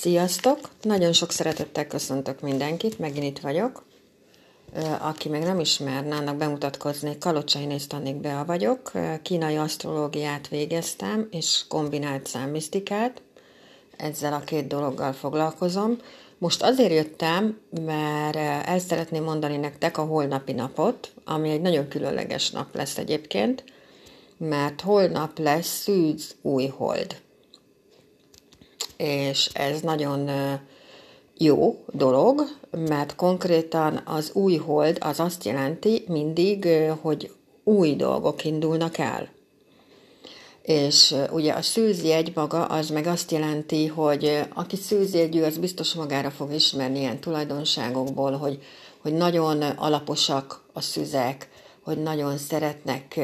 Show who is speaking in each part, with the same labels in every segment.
Speaker 1: Sziasztok! Nagyon sok szeretettel köszöntök mindenkit, megint itt vagyok. Aki még nem ismerne, annak bemutatkozni, Kalocsai Néztanik Bea vagyok. Kínai asztrológiát végeztem, és kombinált számmisztikát. Ezzel a két dologgal foglalkozom. Most azért jöttem, mert el szeretném mondani nektek a holnapi napot, ami egy nagyon különleges nap lesz egyébként, mert holnap lesz szűz új hold és ez nagyon jó dolog, mert konkrétan az új hold az azt jelenti mindig, hogy új dolgok indulnak el. És ugye a szűzjegy maga az meg azt jelenti, hogy aki szűzjegyű, az biztos magára fog ismerni ilyen tulajdonságokból, hogy, hogy nagyon alaposak a szüzek, hogy nagyon szeretnek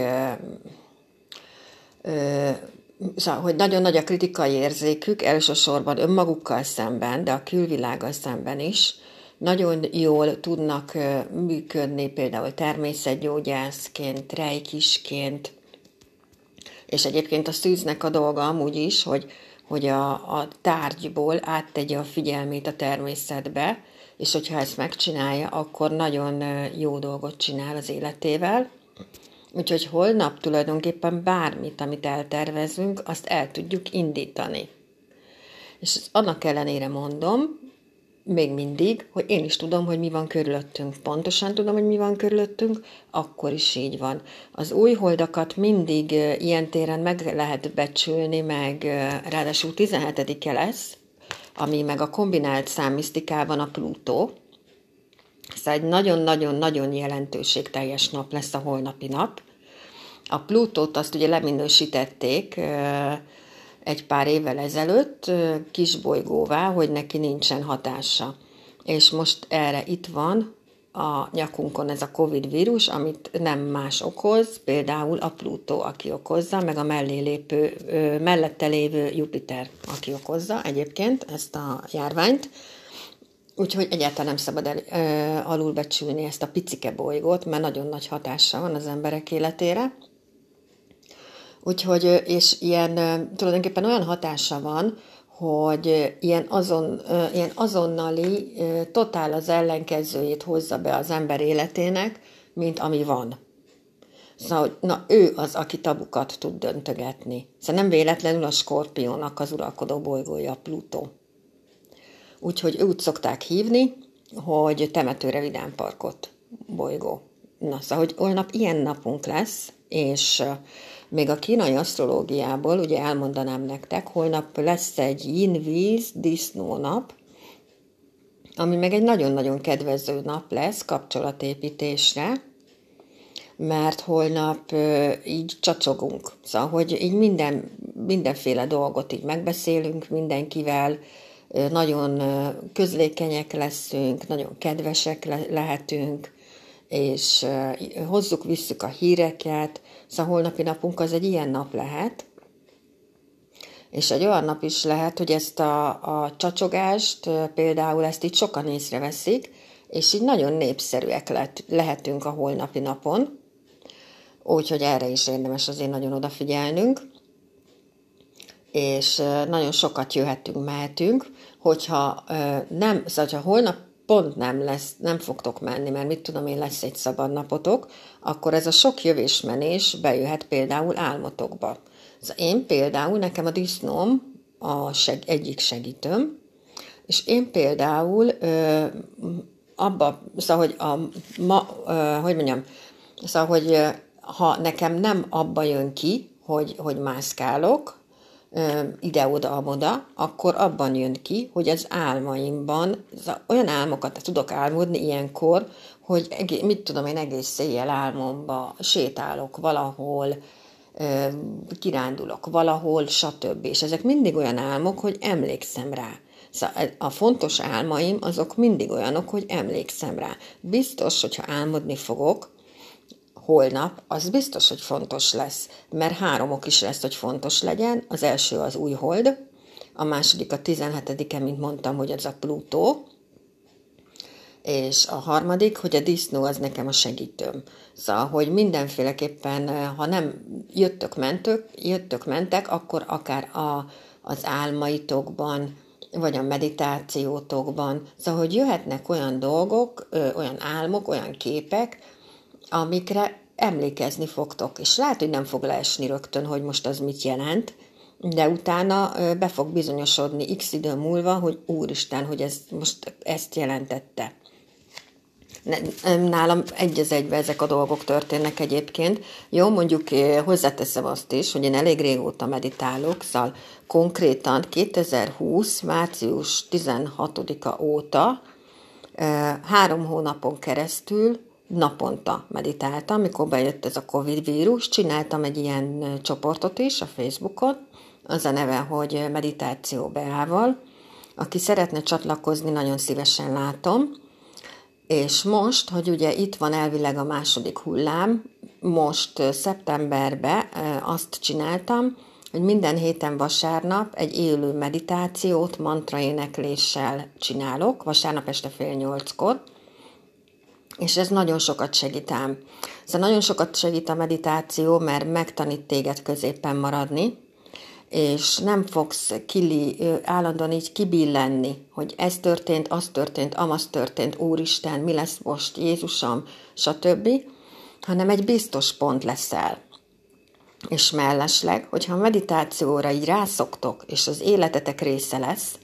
Speaker 1: hogy nagyon nagy a kritikai érzékük, elsősorban önmagukkal szemben, de a külvilággal szemben is, nagyon jól tudnak működni például természetgyógyászként, rejkisként, és egyébként a szűznek a dolga amúgy is, hogy, hogy a, a tárgyból áttegye a figyelmét a természetbe, és hogyha ezt megcsinálja, akkor nagyon jó dolgot csinál az életével. Úgyhogy holnap tulajdonképpen bármit, amit eltervezünk, azt el tudjuk indítani. És annak ellenére mondom, még mindig, hogy én is tudom, hogy mi van körülöttünk. Pontosan tudom, hogy mi van körülöttünk, akkor is így van. Az új holdakat mindig ilyen téren meg lehet becsülni, meg ráadásul 17-e lesz, ami meg a kombinált számmisztikában a Plutó, Szóval egy nagyon-nagyon-nagyon jelentőségteljes nap lesz a holnapi nap. A Plutót azt ugye leminősítették egy pár évvel ezelőtt kisbolygóvá, hogy neki nincsen hatása. És most erre itt van a nyakunkon ez a Covid vírus, amit nem más okoz, például a Plutó, aki okozza, meg a mellé lépő, mellette lévő Jupiter, aki okozza egyébként ezt a járványt. Úgyhogy egyáltalán nem szabad el, ö, alulbecsülni ezt a picike bolygót, mert nagyon nagy hatása van az emberek életére. Úgyhogy, és ilyen tulajdonképpen olyan hatása van, hogy ilyen, azon, ilyen azonnali, totál az ellenkezőjét hozza be az ember életének, mint ami van. Szóval, hogy na, ő az, aki tabukat tud döntögetni. Szóval nem véletlenül a skorpiónak az uralkodó bolygója Plutó. Úgyhogy úgy szokták hívni, hogy temetőre vidámparkot bolygó. Na, szóval, hogy holnap ilyen napunk lesz, és még a kínai asztrológiából, ugye elmondanám nektek, holnap lesz egy yin-víz disznónap, ami meg egy nagyon-nagyon kedvező nap lesz kapcsolatépítésre, mert holnap így csacsogunk. Szóval, hogy így minden, mindenféle dolgot így megbeszélünk mindenkivel, nagyon közlékenyek leszünk, nagyon kedvesek lehetünk, és hozzuk, visszük a híreket, szóval holnapi napunk az egy ilyen nap lehet, és egy olyan nap is lehet, hogy ezt a, a csacsogást, például ezt így sokan észreveszik, és így nagyon népszerűek lehet, lehetünk a holnapi napon, úgyhogy erre is érdemes azért nagyon odafigyelnünk, és nagyon sokat jöhetünk, mehetünk, hogyha nem, szóval ha holnap pont nem lesz, nem fogtok menni, mert mit tudom én, lesz egy szabad napotok, akkor ez a sok jövésmenés bejöhet például álmotokba. Szóval én például, nekem a disznóm a seg, egyik segítőm, és én például ö, abba, szóval, hogy a, ma, ö, hogy mondjam, szóval, hogy ha nekem nem abba jön ki, hogy, hogy mászkálok, ide-oda-amoda, akkor abban jön ki, hogy az álmaimban olyan álmokat tudok álmodni ilyenkor, hogy mit tudom én, egész széjjel álmomba sétálok valahol, kirándulok valahol, stb. És ezek mindig olyan álmok, hogy emlékszem rá. Szóval a fontos álmaim azok mindig olyanok, hogy emlékszem rá. Biztos, hogyha álmodni fogok, holnap, az biztos, hogy fontos lesz, mert három ok is lesz, hogy fontos legyen. Az első az új hold, a második a 17-e, mint mondtam, hogy az a Plutó, és a harmadik, hogy a disznó az nekem a segítőm. Szóval, hogy mindenféleképpen, ha nem jöttök, mentök, jöttök, mentek, akkor akár a, az álmaitokban, vagy a meditációtokban. Szóval, hogy jöhetnek olyan dolgok, olyan álmok, olyan képek, amikre emlékezni fogtok. És lehet, hogy nem fog leesni rögtön, hogy most az mit jelent, de utána be fog bizonyosodni x idő múlva, hogy úristen, hogy ez most ezt jelentette. Nálam egy az egybe ezek a dolgok történnek egyébként. Jó, mondjuk hozzáteszem azt is, hogy én elég régóta meditálok, szóval konkrétan 2020. március 16-a óta három hónapon keresztül naponta meditáltam, mikor bejött ez a Covid vírus, csináltam egy ilyen csoportot is a Facebookon, az a neve, hogy Meditáció Beával. Aki szeretne csatlakozni, nagyon szívesen látom. És most, hogy ugye itt van elvileg a második hullám, most szeptemberben azt csináltam, hogy minden héten vasárnap egy élő meditációt mantra énekléssel csinálok, vasárnap este fél nyolckor, és ez nagyon sokat segít ám. Ez nagyon sokat segít a meditáció, mert megtanít téged középen maradni, és nem fogsz kili, állandóan így kibillenni, hogy ez történt, az történt, amaz történt, Úristen, mi lesz most, Jézusom, stb., hanem egy biztos pont leszel. És mellesleg, hogyha a meditációra így rászoktok, és az életetek része lesz,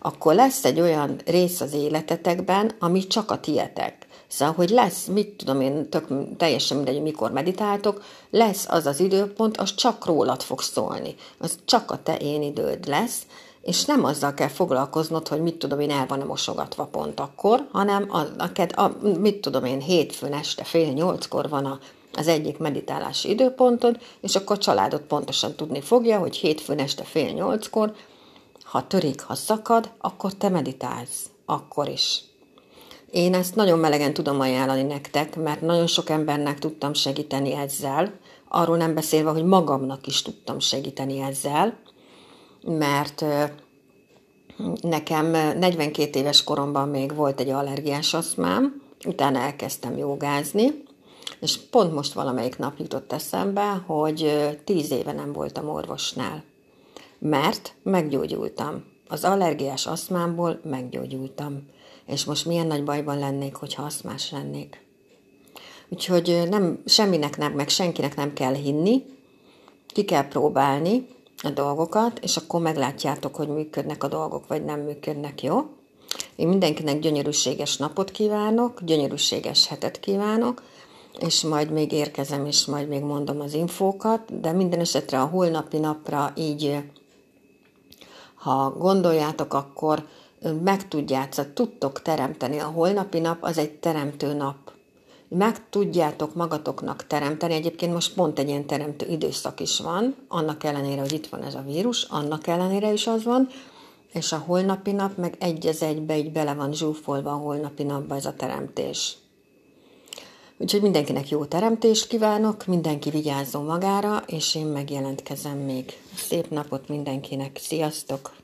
Speaker 1: akkor lesz egy olyan rész az életetekben, ami csak a tietek. Szóval, hogy lesz, mit tudom én, tök, teljesen mindegy, mikor meditáltok, lesz az az időpont, az csak rólad fog szólni. Az csak a te én időd lesz, és nem azzal kell foglalkoznod, hogy mit tudom én, el van-e mosogatva pont akkor, hanem a, a, a, mit tudom én, hétfőn este fél nyolckor van a, az egyik meditálási időpontod, és akkor a családot pontosan tudni fogja, hogy hétfőn este fél nyolckor, ha törik, ha szakad, akkor te meditálsz. Akkor is. Én ezt nagyon melegen tudom ajánlani nektek, mert nagyon sok embernek tudtam segíteni ezzel, arról nem beszélve, hogy magamnak is tudtam segíteni ezzel, mert nekem 42 éves koromban még volt egy allergiás aszmám, utána elkezdtem jogázni, és pont most valamelyik nap jutott eszembe, hogy 10 éve nem voltam orvosnál, mert meggyógyultam. Az allergiás aszmámból meggyógyultam és most milyen nagy bajban lennék, hogyha aszmás lennék. Úgyhogy nem, semminek nem, meg senkinek nem kell hinni, ki kell próbálni a dolgokat, és akkor meglátjátok, hogy működnek a dolgok, vagy nem működnek, jó? Én mindenkinek gyönyörűséges napot kívánok, gyönyörűséges hetet kívánok, és majd még érkezem, és majd még mondom az infókat, de minden esetre a holnapi napra így, ha gondoljátok, akkor meg tudjátok, tudtok teremteni. A holnapi nap az egy teremtő nap. Meg tudjátok magatoknak teremteni. Egyébként most pont egy ilyen teremtő időszak is van, annak ellenére, hogy itt van ez a vírus, annak ellenére is az van, és a holnapi nap meg egy az egybe így bele van zsúfolva a holnapi napba ez a teremtés. Úgyhogy mindenkinek jó teremtést kívánok, mindenki vigyázzon magára, és én megjelentkezem még. Szép napot mindenkinek, sziasztok!